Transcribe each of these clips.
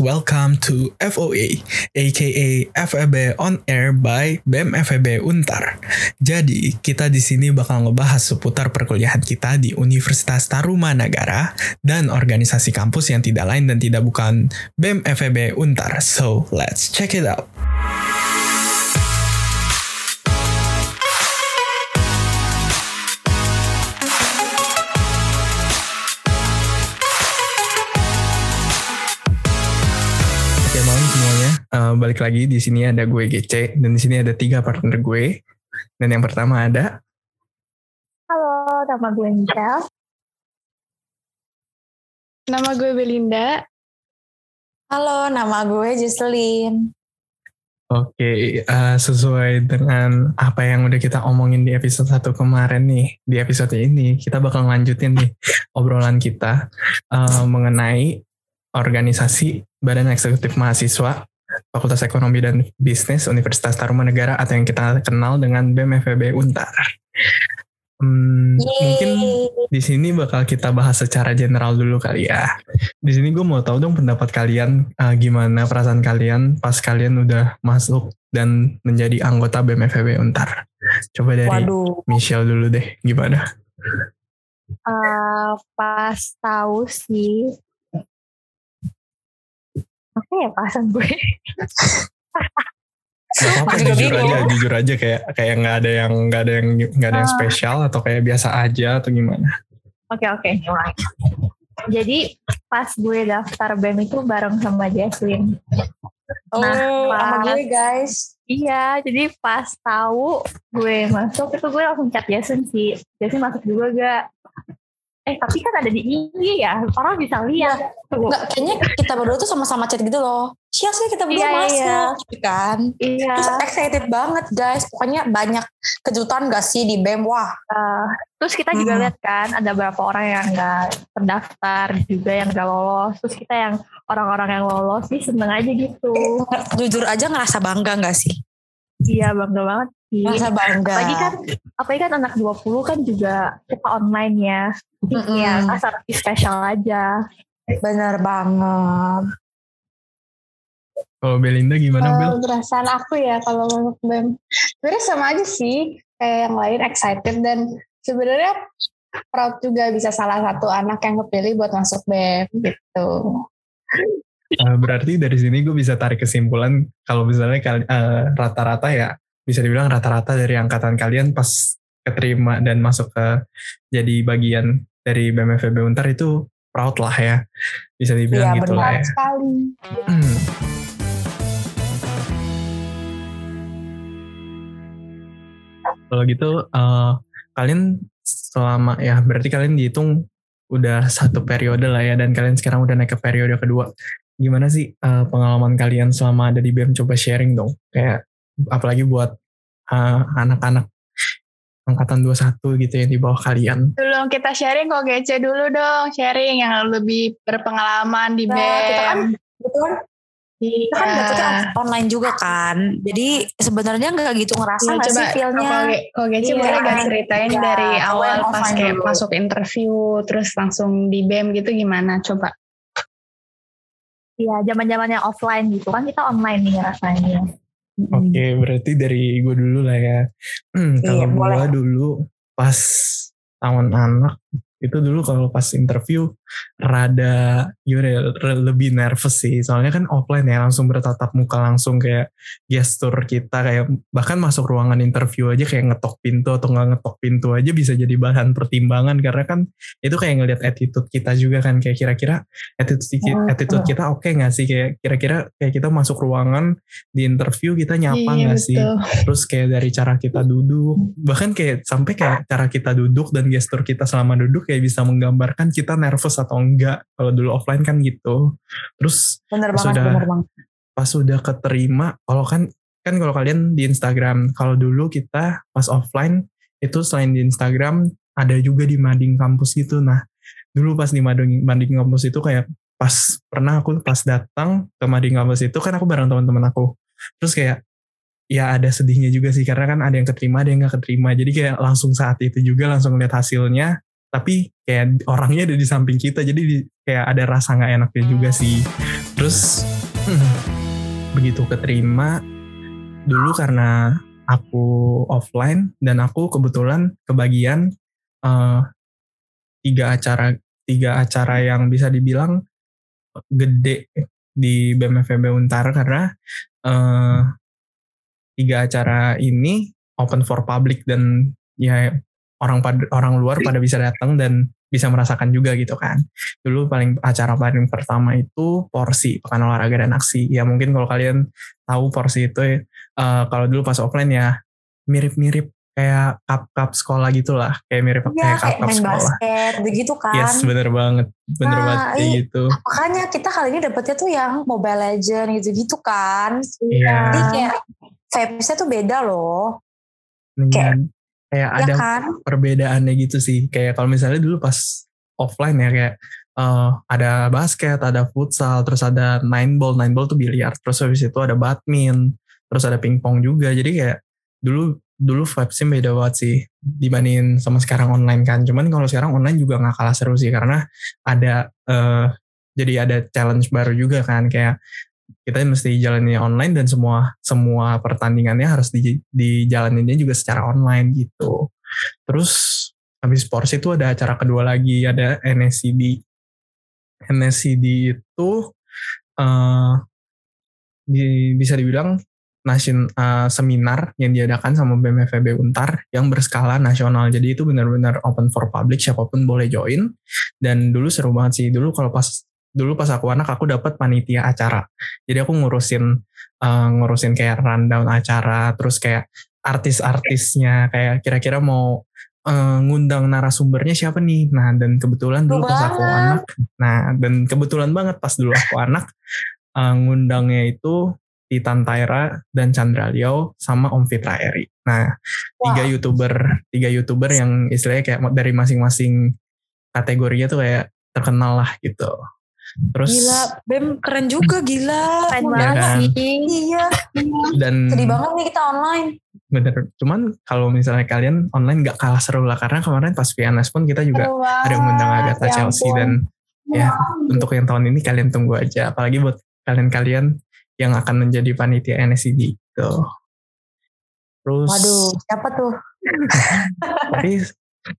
welcome to FOA, aka FEB on air by BEM FEB Untar. Jadi, kita di sini bakal ngebahas seputar perkuliahan kita di Universitas Tarumanagara dan organisasi kampus yang tidak lain dan tidak bukan BEM FEB Untar. So, let's check it out. Oke malam semuanya, Eh, balik lagi di sini ada gue GC dan di sini ada tiga partner gue. Dan yang pertama ada Halo, nama gue Michelle. Nama gue Belinda. Halo, nama gue Jesselyn. Oke, eh, sesuai dengan apa yang udah kita omongin di episode 1 kemarin nih, di episode ini kita bakal lanjutin nih obrolan kita eh, mengenai organisasi Badan Eksekutif Mahasiswa Fakultas Ekonomi dan Bisnis Universitas Tarumanegara atau yang kita kenal dengan BMFB Untar. Hmm, mungkin di sini bakal kita bahas secara general dulu kali ya. Di sini gue mau tahu dong pendapat kalian eh, gimana perasaan kalian pas kalian udah masuk dan menjadi anggota BMFB Untar. Coba dari Waduh, Michelle dulu deh, gimana? Eh, pas tahu sih, apa ya perasaan gue? Juga jujur bingung. aja, jujur aja kayak kayak nggak ada yang nggak ada yang nggak ada yang Ah. spesial atau kayak biasa aja atau gimana? Oke oke, mulai. Jadi pas gue daftar BEM itu bareng sama Jesslyn. oh, Nah, sama gue guys. Iya, jadi pas tahu gue masuk itu gue langsung chat Jason sih. Jason masuk juga gak? Eh tapi kan ada di IG ya, orang bisa lihat. Tuh. Enggak, kayaknya kita berdua tuh sama-sama chat gitu loh. Siapa sih kita berdua Iya, iya, masuk, gitu kan? Iya. Terus excited banget guys. Pokoknya banyak kejutan gak sih di BEM? Wah, Eh, terus kita juga Hmm. lihat kan ada beberapa orang yang nggak terdaftar juga yang nggak lolos. Terus kita yang orang-orang yang lolos nih seneng aja gitu. jujur aja ngerasa bangga gak sih? Iya bangga banget sih. Ngerasa bangga. Apalagi kan, apalagi kan anak 20 kan juga kita online ya. Jadi Mm-mm. ya asal spesial aja. Bener banget. Kalau Belinda gimana Bel? Perasaan aku ya kalau masuk BEM. Sebenarnya sama aja sih kayak yang lain excited dan sebenarnya proud juga bisa salah satu anak yang kepilih buat masuk BEM gitu. Eh, berarti dari sini gue bisa tarik kesimpulan kalau misalnya eh, rata-rata ya bisa dibilang rata-rata dari angkatan kalian pas keterima dan masuk ke jadi bagian dari BMFB Untar itu proud lah ya bisa dibilang Iya, gitu lah ya. sekali. Hmm. Kalau gitu eh, kalian selama ya berarti kalian dihitung udah satu periode lah ya dan kalian sekarang udah naik ke periode kedua. Gimana sih eh, pengalaman kalian selama ada di BEM coba sharing dong. Kayak apalagi buat eh, anak-anak angkatan 21 gitu yang di bawah kalian. Dulu kita sharing kok GC dulu dong, sharing yang lebih berpengalaman di Nah, BEM. kita kan Gitu kan, kita kan Iya. dapetnya online juga kan. Jadi sebenarnya nggak gitu ngerasa Nah, nggak sih coba feelnya? kalau kalau Gece Iya. boleh gak ceritain Iya, dari awal pas kayak dulu. masuk interview terus langsung di BEM gitu gimana coba? Iya, zaman zamannya offline gitu kan kita online nih rasanya. Oke, berarti dari gue dulu lah ya. Hmm, kalau Iya, gue dulu pas tahun anak itu dulu kalau pas interview rada gimana ya, lebih nervous sih. Soalnya kan offline ya langsung bertatap muka langsung kayak gestur kita kayak bahkan masuk ruangan interview aja kayak ngetok pintu atau nggak ngetok pintu aja bisa jadi bahan pertimbangan karena kan itu kayak ngelihat attitude kita juga kan kayak kira-kira attitude, ki- Hmm, attitude kita oke nggak sih kayak kira-kira kayak kita masuk ruangan di interview kita nyapa Iya, nggak sih betul. terus kayak dari cara kita duduk bahkan kayak sampai kayak cara kita duduk dan gestur kita selama duduk kayak bisa menggambarkan kita nervous atau enggak kalau dulu offline kan gitu. Terus Bener Pas banget, udah- bener banget. pas sudah keterima kalau kan kan kalau kalian di Instagram kalau dulu kita pas offline itu selain di Instagram ada juga di mading kampus gitu. Nah dulu pas di mading mading kampus itu kayak pas pernah aku pas datang ke mading kampus itu kan aku bareng teman-teman aku. Terus kayak ya ada sedihnya juga sih karena kan ada yang keterima ada yang nggak keterima. Jadi kayak langsung saat itu juga langsung lihat hasilnya tapi kayak orangnya ada di samping kita jadi di- kayak ada rasa nggak enaknya juga sih. Terus hmm, begitu keterima dulu karena aku offline dan aku kebetulan kebagian eh, tiga acara tiga acara yang bisa dibilang gede di BMFB Untar karena eh, tiga acara ini open for public dan ya orang pad- orang luar pada bisa datang dan bisa merasakan juga gitu kan. Dulu paling acara paling pertama itu porsi pekan olahraga dan aksi. Ya mungkin kalau kalian tahu porsi itu eh, kalau dulu pas offline ya mirip-mirip kayak cup-cup sekolah gitulah, kayak mirip Iya, kayak kayak cup-cup main sekolah. basket, begitu kan. Yes, bener banget, bener Nah, banget kayak iya. gitu. Makanya kita kali ini dapetnya tuh yang Mobile Legend gitu-gitu kan. Iya. Jadi kayak vibes-nya tuh beda loh. Dan kayak Ya ada kan? perbedaannya gitu sih. Kayak kalau misalnya dulu pas offline ya kayak eh, ada basket, ada futsal, terus ada nine ball, nine ball tuh biliar, terus habis itu ada badminton, terus ada pingpong juga. Jadi kayak dulu dulu vibesnya beda banget sih dibandingin sama sekarang online kan. Cuman kalau sekarang online juga nggak kalah seru sih karena ada eh, jadi ada challenge baru juga kan kayak kita mesti jalani online dan semua semua pertandingannya harus di dijalaninnya juga secara online gitu. Terus habis porsi itu ada acara kedua lagi ada NSCD. NSCD itu eh di, bisa dibilang nasion eh, seminar yang diadakan sama BMFB Untar yang berskala nasional. Jadi itu benar-benar open for public, siapa pun boleh join. Dan dulu seru banget sih. Dulu kalau pas dulu pas aku anak aku dapat panitia acara. Jadi aku ngurusin eh, ngurusin kayak rundown acara, terus kayak artis-artisnya kayak kira-kira mau eh, ngundang narasumbernya siapa nih. Nah, dan kebetulan dulu pas aku anak, nah dan kebetulan banget pas dulu aku anak eh, ngundangnya itu Titan Taira dan Chandra Liao sama Om Fitra Eri. Nah, tiga Wah. youtuber, tiga youtuber yang istilahnya kayak dari masing-masing kategorinya tuh kayak terkenal lah gitu. Terus Gila, Bem keren juga gila. Keren Ya banget kan? sih. Iya, dan sedih banget nih kita online. bener. Cuman kalau misalnya kalian online nggak kalah seru lah karena kemarin pas VNS pun kita juga banget. ada mengundang Agatha Ya Chelsea ampun. dan ya untuk yang tahun ini kalian tunggu aja. Apalagi buat kalian-kalian yang akan menjadi panitia NSCD gitu. Terus Waduh, siapa tuh? tapi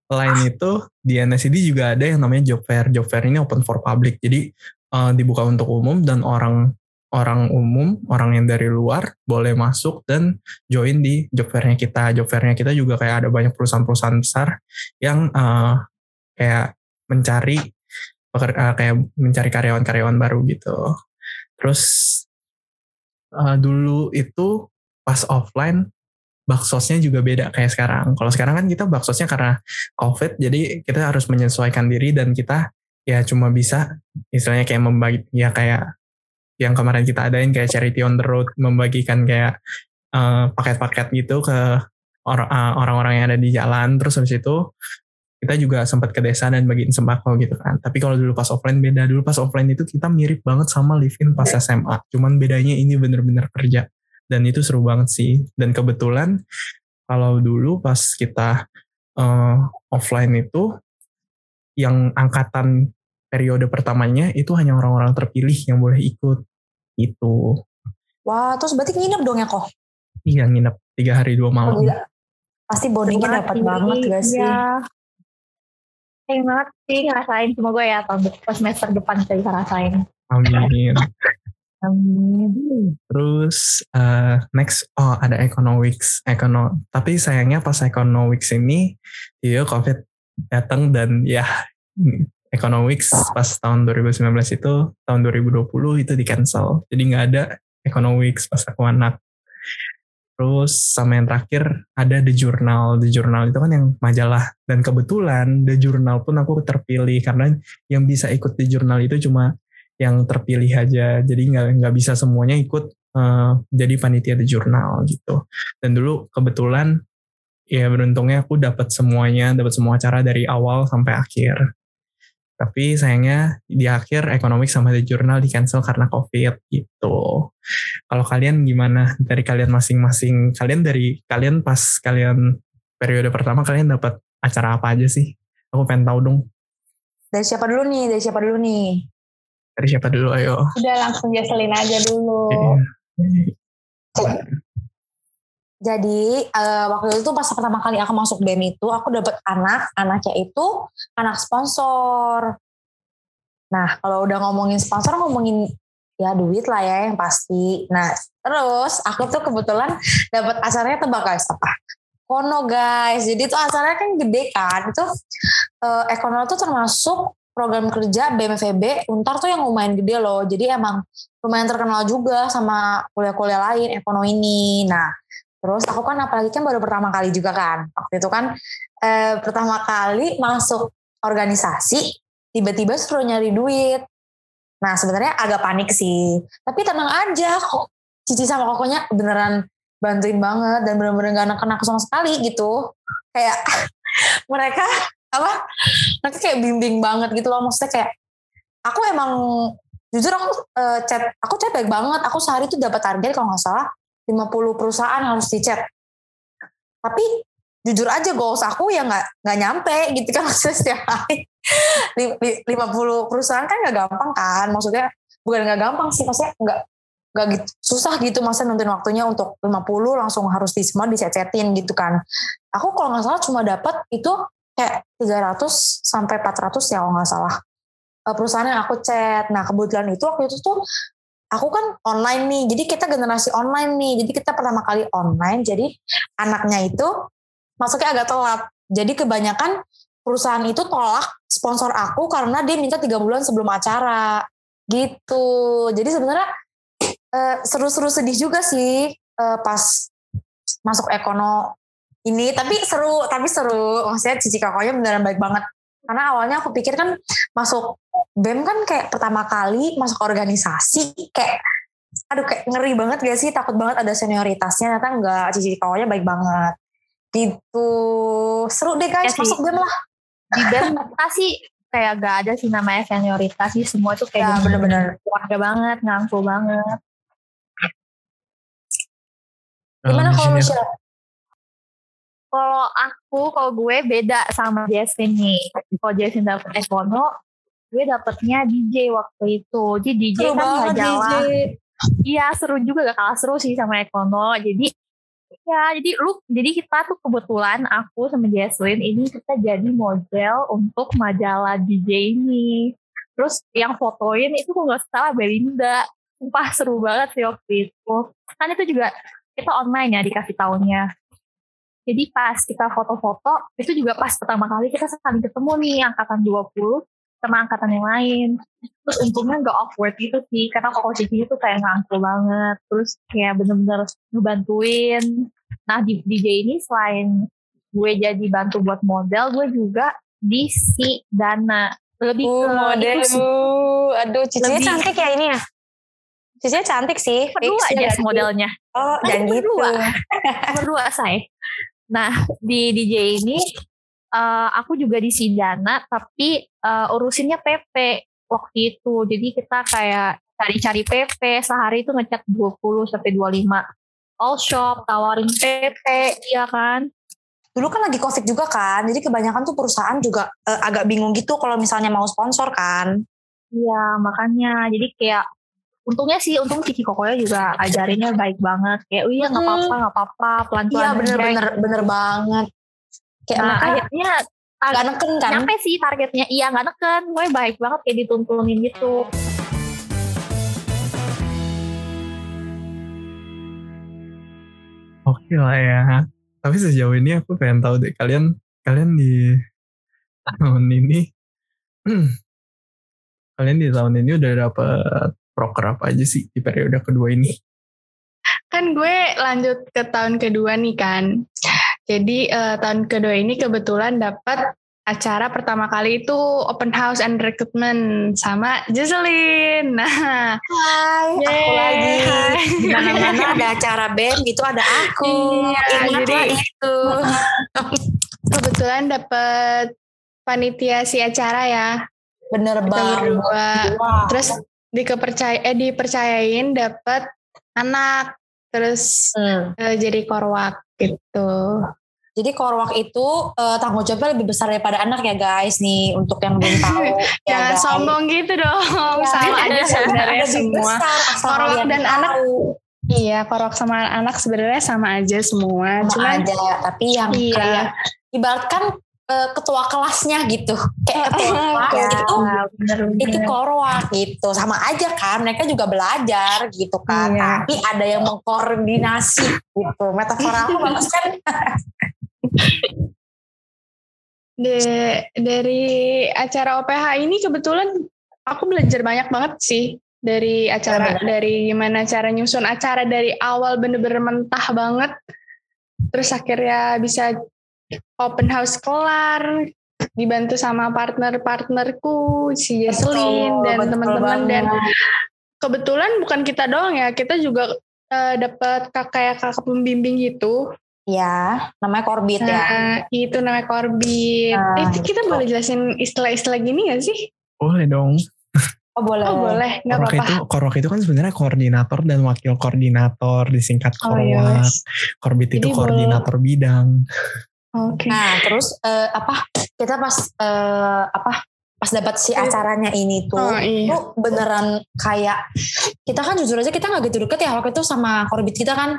selain itu di NSCD juga ada yang namanya job fair. Job fair ini open for public. Jadi eh, dibuka untuk umum dan orang orang umum, orang yang dari luar boleh masuk dan join di job fairnya kita. Job fairnya kita juga kayak ada banyak perusahaan-perusahaan besar yang eh, kayak mencari eh, kayak mencari karyawan-karyawan baru gitu. Terus eh, dulu itu pas offline baksosnya juga beda kayak sekarang. Kalau sekarang kan kita baksosnya karena COVID, jadi kita harus menyesuaikan diri dan kita ya cuma bisa istilahnya kayak membagi ya kayak yang kemarin kita adain kayak charity on the road membagikan kayak eh, paket-paket gitu ke eh, orang-orang yang ada di jalan. Terus habis itu kita juga sempat ke desa dan bagiin sembako gitu kan. Tapi kalau dulu pas offline beda. Dulu pas offline itu kita mirip banget sama live in pas SMA. Cuman bedanya ini bener-bener kerja. Dan itu seru banget sih. Dan kebetulan kalau dulu pas kita eh, offline itu yang angkatan periode pertamanya itu hanya orang-orang terpilih yang boleh ikut itu. Wah, terus berarti nginep dong ya kok? Iya nginep tiga hari dua Oh, malam. gila. Pasti bondingnya dapat banget gak sih? Iya. Pengen banget sih ngerasain. Semoga ya tahun depan semester depan kita bisa rasain. Amin. Amin. Terus eh, next oh ada economics, econo. Tapi sayangnya pas economics ini iya covid datang dan ya economics pas tahun 2019 itu tahun 2020 itu di cancel. Jadi nggak ada economics pas aku anak. Terus sama yang terakhir ada The Journal. The Journal itu kan yang majalah. Dan kebetulan The Journal pun aku terpilih karena yang bisa ikut The Journal itu cuma yang terpilih aja. Jadi nggak nggak bisa semuanya ikut eh, jadi panitia The Journal gitu. Dan dulu kebetulan ya beruntungnya aku dapat semuanya, dapat semua acara dari awal sampai akhir. Tapi sayangnya di akhir ekonomik sama The Journal di cancel karena COVID gitu. Kalau kalian gimana dari kalian masing-masing? Kalian dari kalian pas kalian periode pertama kalian dapat acara apa aja sih? Aku pengen tahu dong. Dari siapa dulu nih? Dari siapa dulu nih? Dari siapa dulu ayo. Udah langsung Jesselyn aja dulu. Iya. Jadi eh, waktu itu pas pertama kali aku masuk BEM itu aku dapat anak, anaknya itu anak sponsor. Nah kalau udah ngomongin sponsor ngomongin ya duit lah ya yang pasti. Nah terus aku tuh kebetulan dapat acaranya tebak guys apa? Kono guys. Jadi itu acaranya kan gede kan. Itu eh, Ekono tuh termasuk program kerja BMFB Untar tuh yang lumayan gede loh. Jadi emang lumayan terkenal juga sama kuliah-kuliah lain Ekono ini. Nah Terus aku kan apalagi kan baru pertama kali juga kan. Waktu itu kan eh, pertama kali masuk organisasi, tiba-tiba suruh nyari duit. Nah sebenarnya agak panik sih. Tapi tenang aja kok. Cici sama kokonya beneran bantuin banget dan bener-bener gak kena sama sekali gitu. Kayak mereka apa? Mereka kayak bimbing banget gitu loh. Maksudnya kayak aku emang jujur aku eh, chat aku chat baik banget. Aku sehari tuh dapat target kalau nggak salah 50 perusahaan harus dicat. Tapi jujur aja goals aku ya nggak nggak nyampe gitu kan maksudnya setiap hari. Li- li- 50 perusahaan kan nggak gampang kan maksudnya bukan nggak gampang sih maksudnya nggak nggak gitu susah gitu masa nonton waktunya untuk 50 langsung harus di semua dicecetin gitu kan aku kalau nggak salah cuma dapat itu kayak 300 sampai 400 ya kalau nggak salah. Eh, perusahaan yang aku chat. Nah kebetulan itu waktu itu tuh aku kan online nih. Jadi kita generasi online nih. Jadi kita pertama kali online. Jadi anaknya itu masuknya agak telat. Jadi kebanyakan perusahaan itu tolak sponsor aku karena dia minta tiga bulan sebelum acara. Gitu. Jadi sebenarnya eh, seru-seru sedih juga sih eh, pas masuk ekono ini tapi seru tapi seru. Maksudnya cici kakaknya beneran baik banget. Karena awalnya aku pikir kan masuk BEM kan kayak pertama kali masuk organisasi kayak aduh kayak ngeri banget gak sih? Takut banget ada senioritasnya. Ternyata enggak. Cici kakaknya baik banget. Gitu. Seru deh guys. Ya sih. masuk BEM lah. Di BEM sih kayak gak ada sih namanya senioritas. Sih. Semua tuh ya kayak bener-bener keluarga banget, ngangkul banget. gimana kalau Misalnya-? Kalau aku, kalau gue beda sama Jasmine nih. Kalau Jasmine dapet Ekono, gue dapetnya DJ waktu itu. Jadi DJ seru kan gak. DJ Iya seru juga gak kalah seru sih sama Ekono. Jadi ya jadi lu jadi kita tuh kebetulan aku sama Jasmine ini kita jadi model untuk majalah DJ ini. Terus yang fotoin itu kok nggak salah Belinda. Sumpah seru banget sih waktu itu. Kan itu juga kita online ya dikasih tahunnya. Jadi pas kita foto-foto itu juga pas pertama kali kita saling ketemu nih angkatan 20 sama angkatan yang lain. Terus untungnya gak awkward gitu sih karena koko cici itu kayak ngangkul banget. Terus kayak bener-bener ngebantuin. Nah di DJ ini selain gue jadi bantu buat model gue juga di si dana. Lebih Uh, ke model. itu uh, aduh Lebih- cantik ya ini ya? Cicinya cantik sih. Ya aja sih? modelnya. Oh jangan gitu. Berdua. berdua saya nah di DJ ini eh, aku juga di Sidana tapi eh, urusinnya PP waktu itu. Jadi kita kayak cari-cari PP sehari itu ngecat 20 sampai 25 all shop tawarin PP iya kan? Dulu kan lagi covid juga kan jadi kebanyakan tuh perusahaan juga eh, agak bingung gitu kalau misalnya mau sponsor kan. Iya makanya. Jadi kayak untungnya sih untung Cici Kokoya juga ajarinnya baik banget kayak oh iya nggak Hmm. apa-apa nggak apa-apa pelan-pelan iya aja." bener-bener bener banget kayak nah akhirnya gak neken kan nyampe sih targetnya iya nggak neken gue baik banget kayak dituntunin gitu Oke lah ya. Tapi sejauh ini aku pengen tahu deh kalian kalian di tahun ini kalian di tahun ini udah dapet proker apa aja sih di periode kedua ini? Kan gue lanjut ke tahun kedua nih kan. Jadi eh, tahun kedua ini kebetulan dapat acara pertama kali itu open house and recruitment sama Jocelyn. Nah, Hai, aku lagi mana-mana ada acara band gitu ada aku Iya, ingatlah jadi- itu kebetulan dapat panitia si acara ya. bener banget berdua. Terus dikepercaya eh dipercayain dapat anak terus Hmm. eh, jadi korwak gitu. Jadi korwak itu uh, tanggung jawabnya lebih besar daripada anak ya guys nih untuk yang belum tahu. ya guys. sombong gitu dong. Ya, Sama aja sebenarnya semua. besar Korwak dan anak tahu. Iya, korwak sama anak sebenarnya sama aja semua. Sama Cuman aja, tapi yang Iya. kayak ibaratkan eh, ketua kelasnya gitu, kayak ketua kelas Ya, gitu. Nah, bener-bener. itu korwak gitu sama aja kan mereka juga belajar gitu kan Iya. tapi ada yang mengkoordinasi gitu metafora aku bagus kan de- dari acara OPH ini kebetulan aku belajar banyak banget sih dari acara Benar. dari gimana cara nyusun acara dari awal bener-bener mentah banget terus akhirnya bisa open house kelar dibantu sama partner-partnerku si Jesslyn Betul, dan teman-teman dan kebetulan bukan kita doang ya kita juga eh, dapat kakak kayak kakak pembimbing gitu ya namanya korbit ya Nah, itu namanya korbit. Nah, itu kita gitu. boleh jelasin istilah-istilah gini gak sih? Boleh dong. oh boleh Oh boleh, nggak Korok apa-apa. itu, korok itu kan sebenarnya koordinator dan wakil koordinator disingkat Oh korwak. iya. Korbit itu Jadi koordinator bidang. Oke. nah terus eh, apa kita pas eh, apa pas dapat si acaranya ini tuh Oh iya. tuh beneran kayak kita kan jujur aja kita nggak gitu deket ya waktu itu sama korbit kita kan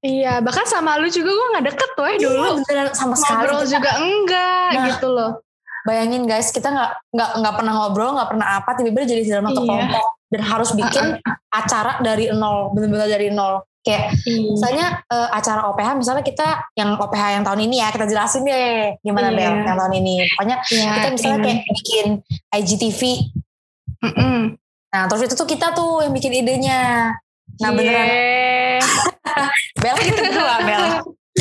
Iya, bahkan sama lu juga gue gak deket tuh dulu. Iya, beneran sama sekali Ngobrol kita juga enggak Nah, gitu loh. Bayangin guys, kita nggak nggak nggak pernah ngobrol, nggak pernah apa, tiba-tiba jadi dalam satu Iya. kelompok dan harus bikin acara dari nol, benar-benar dari nol. Kayak Iya. misalnya eh, acara OPH, misalnya kita yang OPH yang tahun ini ya, kita jelasin deh gimana Iya. Bel yang tahun ini. Pokoknya Iya, kita misalnya ini. kayak bikin IGTV. Mm-mm. Nah terus itu tuh kita tuh yang bikin idenya. Nah Iya. beneran Bel kita berdua Bel.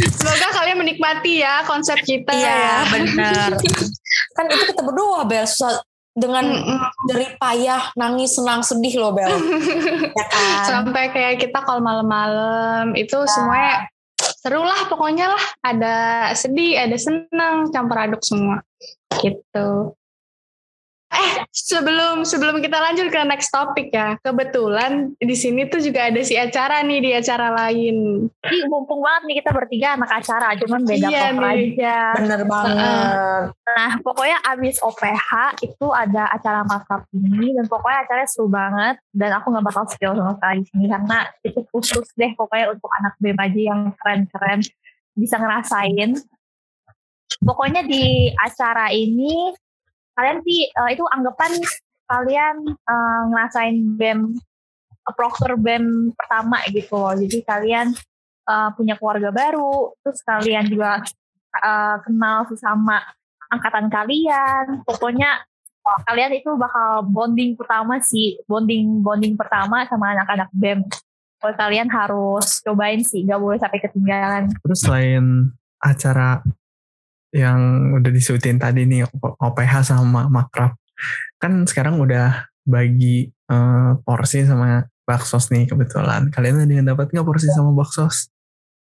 Semoga kalian menikmati ya konsep kita Iya ya. benar. kan itu kita berdua Bel susah dengan Mm-mm. dari payah nangis senang sedih loh Bel. ya kan. Sampai kayak kita kalau malam-malam itu semuanya seru lah pokoknya lah. Ada sedih, ada senang, campur aduk semua. Gitu. Eh, sebelum sebelum kita lanjut ke next topic ya, kebetulan di sini tuh juga ada si acara nih di acara lain. Jadi mumpung banget nih kita bertiga anak acara, cuman beda Iya aja. Bener banget. Nah, pokoknya abis OPH itu ada acara makrab ini dan pokoknya acaranya seru banget dan aku nggak bakal spill sama sekali di sini karena itu khusus deh pokoknya untuk anak BEM aja yang keren-keren bisa ngerasain. Pokoknya di acara ini kalian sih eh, itu anggapan kalian eh, ngerasain BEM eh, proker BEM pertama gitu loh. Jadi kalian eh, punya keluarga baru, terus kalian juga eh, kenal sesama angkatan kalian. Pokoknya wah, kalian itu bakal bonding pertama sih, bonding bonding pertama sama anak-anak BEM. Kalau kalian harus cobain sih, gak boleh sampai ketinggalan. Terus selain acara yang udah disebutin tadi nih OPH sama makrab kan sekarang udah bagi eh, porsi sama baksos nih kebetulan kalian ada yang dapat nggak porsi sama baksos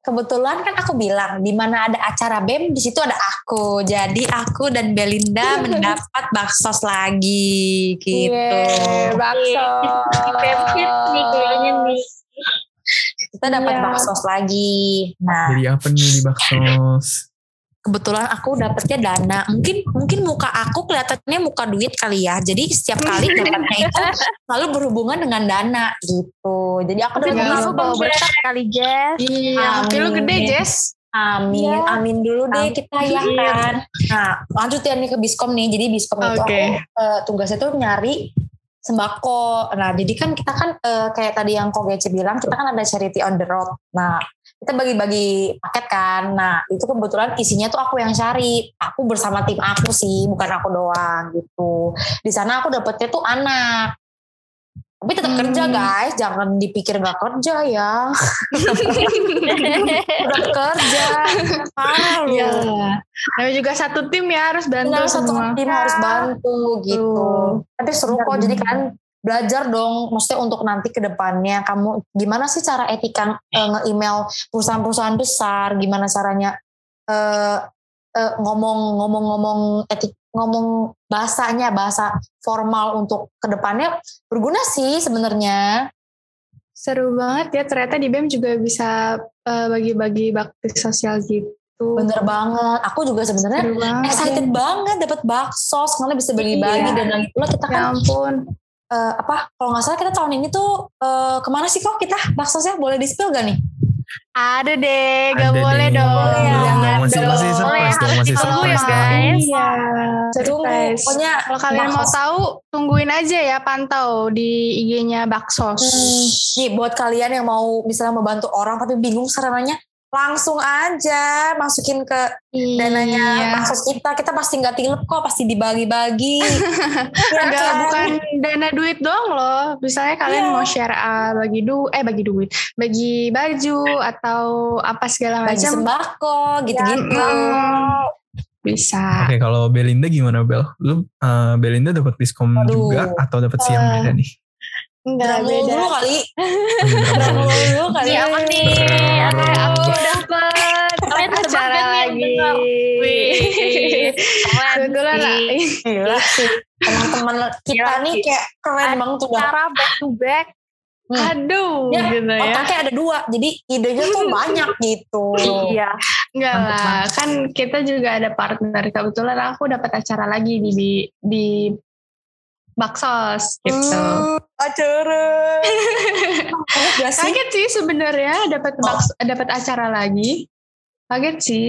Kebetulan kan aku bilang di mana ada acara BEM di situ ada aku. Jadi aku dan Belinda mendapat baksos lagi gitu. Yeay, bakso. Pempit nih kayaknya nih. Kita dapat Iya. baksos lagi. Nah, jadi apa nih di baksos kebetulan aku dapetnya dana. Mungkin mungkin muka aku kelihatannya muka duit kali ya. Jadi setiap kali dapatnya itu selalu berhubungan dengan dana gitu. Jadi aku Iya. kamu baksos. bawa berkat kali Jess. Iya, tapi lu gede. Jess. Amin, Iya. amin dulu deh Amin. kita ya kan. Nah, lanjut ya nih ke Biskom nih. Jadi Biskom itu Oke. aku eh, tugasnya tuh nyari sembako. Nah, jadi kan kita kan eh, kayak tadi yang Ko Gece bilang, kita kan ada charity on the road. Nah, kita bagi-bagi paket kan. Nah, itu kebetulan isinya tuh aku yang cari. Aku bersama tim aku sih, bukan aku doang gitu. Di sana aku dapetnya tuh anak. Tapi tetap Hmm. kerja guys, jangan dipikir nggak kerja ya. Udah kerja, parah. Iya. Namanya juga satu tim ya harus bantu satu semua. tim harus bantu gitu. Tapi seru kok, jadi kan belajar dong, maksudnya untuk nanti ke depannya kamu gimana sih cara etika eh, nge-email perusahaan-perusahaan besar, gimana caranya eh, eh, ngomong-ngomong-ngomong etik ngomong bahasanya bahasa formal untuk ke depannya berguna sih sebenarnya. Seru banget ya ternyata di BEM juga bisa eh, bagi-bagi bakti sosial gitu. Bener banget. Aku juga sebenarnya excited banget dapat bakso karena bisa bagi-bagi Iya. dan lagi pula kita Ya kan ampun. Eh, apa kalau nggak salah kita tahun ini tuh eh, ke mana sih kok kita baksosnya boleh di spill gak nih? Ada deh, gak Ada boleh nih. dong. Boleh ya. Dong, masih Dong. masih surprise Boleh, dong, harus masih surprise ya, dong. Iya. Tunggu, Surprise. pokoknya Kalau kalian mau tahu, tungguin aja ya pantau di IG-nya Baksos. Hmm, nih buat kalian yang mau misalnya membantu orang tapi bingung sarananya langsung aja masukin ke dananya Iya. baksos kita kita pasti nggak tilep kok pasti dibagi-bagi ya Enggak, kan? bukan dana duit doang loh. Misalnya kalian Iya. mau share ah, bagi du eh bagi duit, bagi baju atau apa segala bagi macam sembako gitu-gitu Mm, bisa. Oke, kalau Belinda gimana Bel? Lu eh, Belinda dapat diskon Aduh. juga atau dapat siang Eh, beda nih? Enggak beda. dulu kali dulu kali apa nih? Apa aku dapat? Kalian Acara lagi. Wih, Kebetulan lah. sih teman-teman kita Gila nih kayak keren banget tuh dah Acara back to back. Hmm. Aduh, Ya, gitu ya. otaknya ada dua jadi idenya tuh banyak gitu Iya. Enggak lah, kan kita juga ada partner. Kebetulan aku dapat acara lagi di di, di Baksos gitu. Hmm, acara Kaget sih Kaget sih sebenarnya dapat Oh. dapat acara lagi. Kaget sih.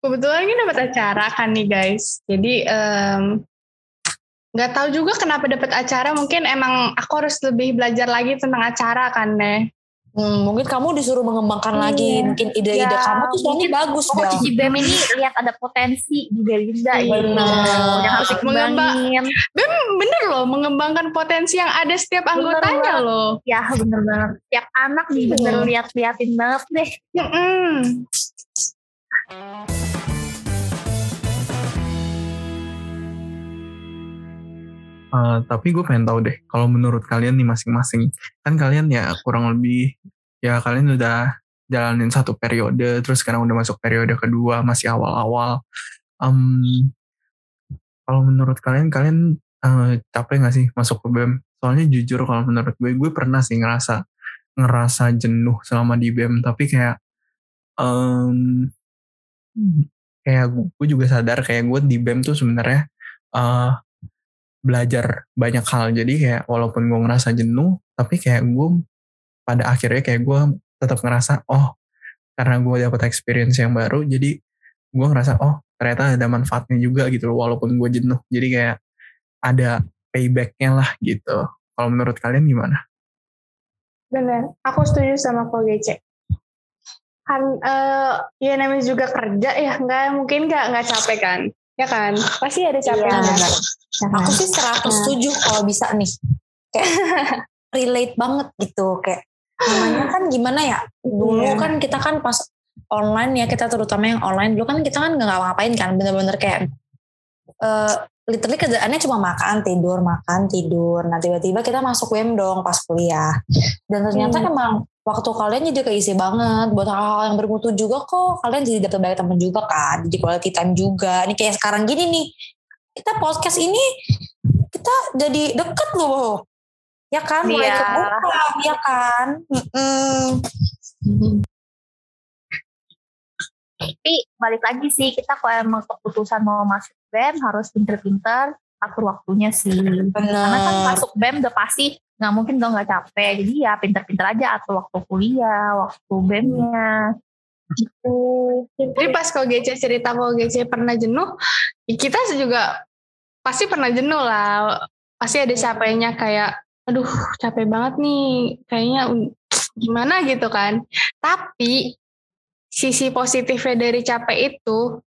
Kebetulan ini dapat acara kan nih guys. Jadi em, nggak tahu juga kenapa dapat acara. Mungkin emang aku harus lebih belajar lagi tentang acara kan deh. Hmm, mungkin kamu disuruh mengembangkan Iya. lagi mungkin ide-ide Ya, kamu tuh soalnya mungkin bagus Oh. Cici Bem ini lihat ada potensi di Belinda Iya. gitu. Benar. Yang harus Mengembang- dikembangin. Bem bener loh mengembangkan potensi yang ada setiap Bener anggotanya banget. loh. Ya bener banget. Tiap anak nih bener Hmm. lihat-liatin banget deh. Mm-mm. Eh, tapi gue pengen tahu deh, kalau menurut kalian nih masing-masing, kan kalian ya kurang lebih, ya kalian udah jalanin satu periode, terus sekarang udah masuk periode kedua, masih awal-awal. Em, kalau menurut kalian, kalian eh, capek gak sih masuk ke BEM? Soalnya jujur kalau menurut gue, gue pernah sih ngerasa ngerasa jenuh selama di BEM, tapi kayak em, kayak gue juga sadar kayak gue di BEM tuh sebenarnya eh, belajar banyak hal. Jadi kayak walaupun gue ngerasa jenuh tapi kayak gue pada akhirnya kayak gue tetap ngerasa oh karena gue dapat experience yang baru jadi gue ngerasa oh ternyata ada manfaatnya juga gitu loh walaupun gue jenuh. Jadi kayak ada paybacknya lah gitu. Kalau menurut kalian gimana? Bener, aku setuju sama Ko Gece. Kan, eh, ya namanya juga kerja ya, nggak mungkin nggak nggak capek kan, ya kan? Pasti ada capeknya. Iya, benar. Ya kan? Aku sih 100 setuju kalau bisa nih. Kayak relate banget gitu. Kayak namanya kan gimana ya? Dulu Iya. kan kita kan pas online ya kita terutama yang online dulu kan kita kan nggak ngapain kan bener-bener kayak eh literally kerjaannya cuma makan tidur makan tidur. Nah tiba-tiba kita masuk WM dong pas kuliah. Dan ternyata Hmm. emang waktu kalian jadi keisi banget buat hal-hal yang bermutu juga kok. Kalian jadi dapat banyak teman juga kan jadi quality time juga. Ini kayak sekarang gini nih kita podcast ini kita jadi deket loh. Ya kan? Mulai Iya. kebuka ya kan? Mm-mm. Tapi balik lagi sih kita kalau emang keputusan mau masuk BEM harus pinter-pinter atur waktunya sih. Karena kan bener masuk BEM udah pasti nggak mungkin dong nggak capek. Jadi ya pinter-pinter aja atur waktu kuliah, waktu BEM-nya. Gitu. Jadi pas Ko Gece cerita Ko Gece pernah jenuh, ya kita juga pasti pernah jenuh lah. Pasti ada capeknya kayak, aduh capek banget nih, kayaknya gimana gitu kan. Tapi sisi positifnya dari capek itu,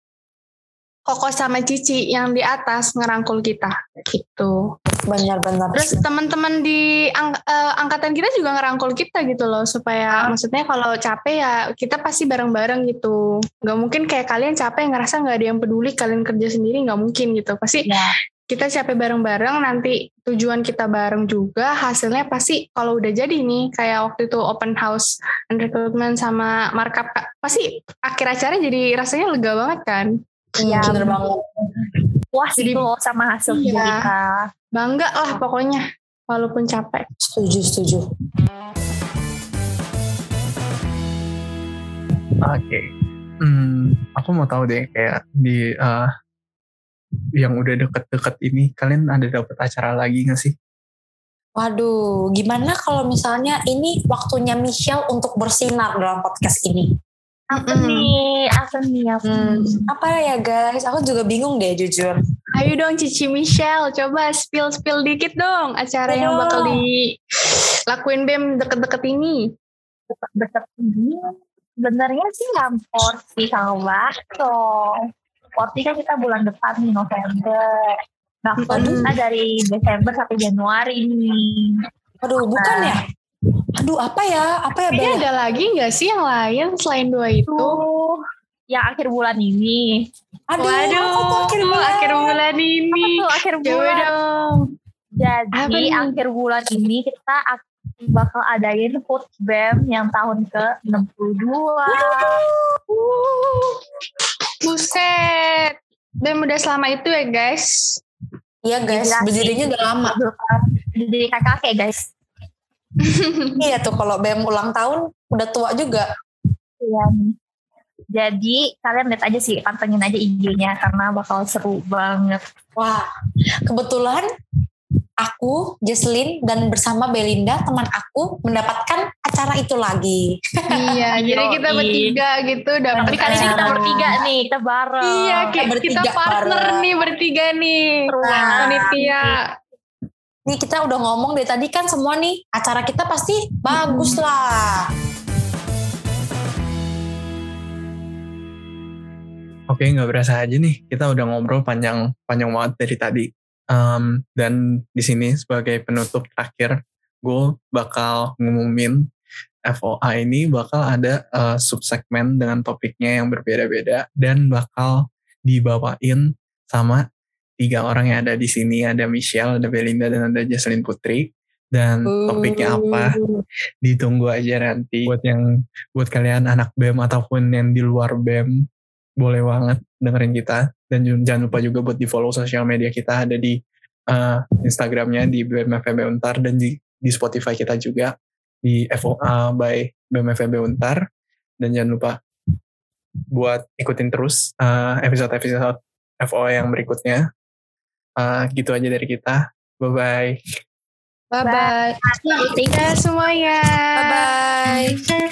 Koko sama Cici yang di atas ngerangkul kita gitu. bener-bener Terus teman-teman di ang- eh, angkatan kita juga ngerangkul kita gitu loh supaya maksudnya kalau capek ya kita pasti bareng-bareng gitu. Nggak mungkin kayak kalian capek ngerasa nggak ada yang peduli kalian kerja sendiri nggak mungkin gitu. Pasti Ya. Kita capek bareng-bareng nanti tujuan kita bareng juga hasilnya pasti kalau udah jadi nih kayak waktu itu open house and recruitment sama markup pasti akhir acara jadi rasanya lega banget kan. Iya, bener banget Puas Jadi- loh sama hasil Iya. kita. Bangga lah pokoknya walaupun capek. setuju setuju Oke. Hmm, aku mau tahu deh kayak di uh, yang udah deket-deket ini kalian ada dapat acara lagi gak sih? Waduh, gimana kalau misalnya ini waktunya Michelle untuk bersinar dalam podcast ini? Apa nih? Apa nih? Apa Hmm, nih? apa ya guys? Aku juga bingung deh jujur. Ayo dong Cici Michelle, coba spill-spill dikit dong acara yang Ayo. bakal dilakuin BEM deket-deket ini. Deket ini sebenarnya sih yang porsi sama bakso. Porsi kan kita bulan depan nih November. Bakso Waduh. kita dari Desember sampai Januari nih. Aduh, bukan ya? Aduh, apa ya? Apa ya, Ini Bella? ada lagi nggak sih yang lain selain dua itu? Tuh, yang akhir bulan ini. Aduh, Waduh, apa tuh akhir bulan? akhir bulan Apa ini. tuh akhir bulan? dong. Apa Jadi nih? akhir bulan ini kita ak- bakal adain food BEM yang tahun ke-62. Buset. BEM udah selama itu ya guys. Iya guys, Gila sih. berdirinya udah lama. Jadi kakak-kakak guys. Iya tuh kalau BEM ulang tahun udah tua juga. Iya nih. Jadi kalian lihat aja sih, pantengin aja IG-nya karena bakal seru banget. Wah, kebetulan aku, Jesslyn, dan bersama Belinda, teman aku, mendapatkan acara itu lagi. iya, jadi kita Yoi. bertiga gitu dapat Tapi kali ini kita bertiga nih, kita bareng. Iya, Kita kita, bertiga kita partner bareng. nih bertiga nih. Nah. Panitia. Nih kita udah ngomong dari tadi kan semua nih, acara kita pasti bagus lah. Oke, nggak berasa aja nih. Kita udah ngobrol panjang panjang banget dari tadi. Em, dan di sini sebagai penutup terakhir, gue bakal ngumumin FOA ini bakal ada eh, subsegmen dengan topiknya yang berbeda-beda dan bakal dibawain sama tiga orang yang ada di sini. Ada Michelle, ada Belinda, dan ada Jesslyn Putri. Dan topiknya apa? ditunggu aja nanti buat yang buat kalian anak BEM ataupun yang di luar BEM boleh banget dengerin kita dan jangan lupa juga buat di follow sosial media kita ada di eh, Instagramnya di BEM FEB Untar dan di, di Spotify kita juga di FOA by BEM FEB Untar dan jangan lupa buat ikutin terus eh, episode-episode FOA yang berikutnya Eh, gitu aja dari kita bye bye Bye-bye. Thank you. Dadah semuanya. Bye-bye.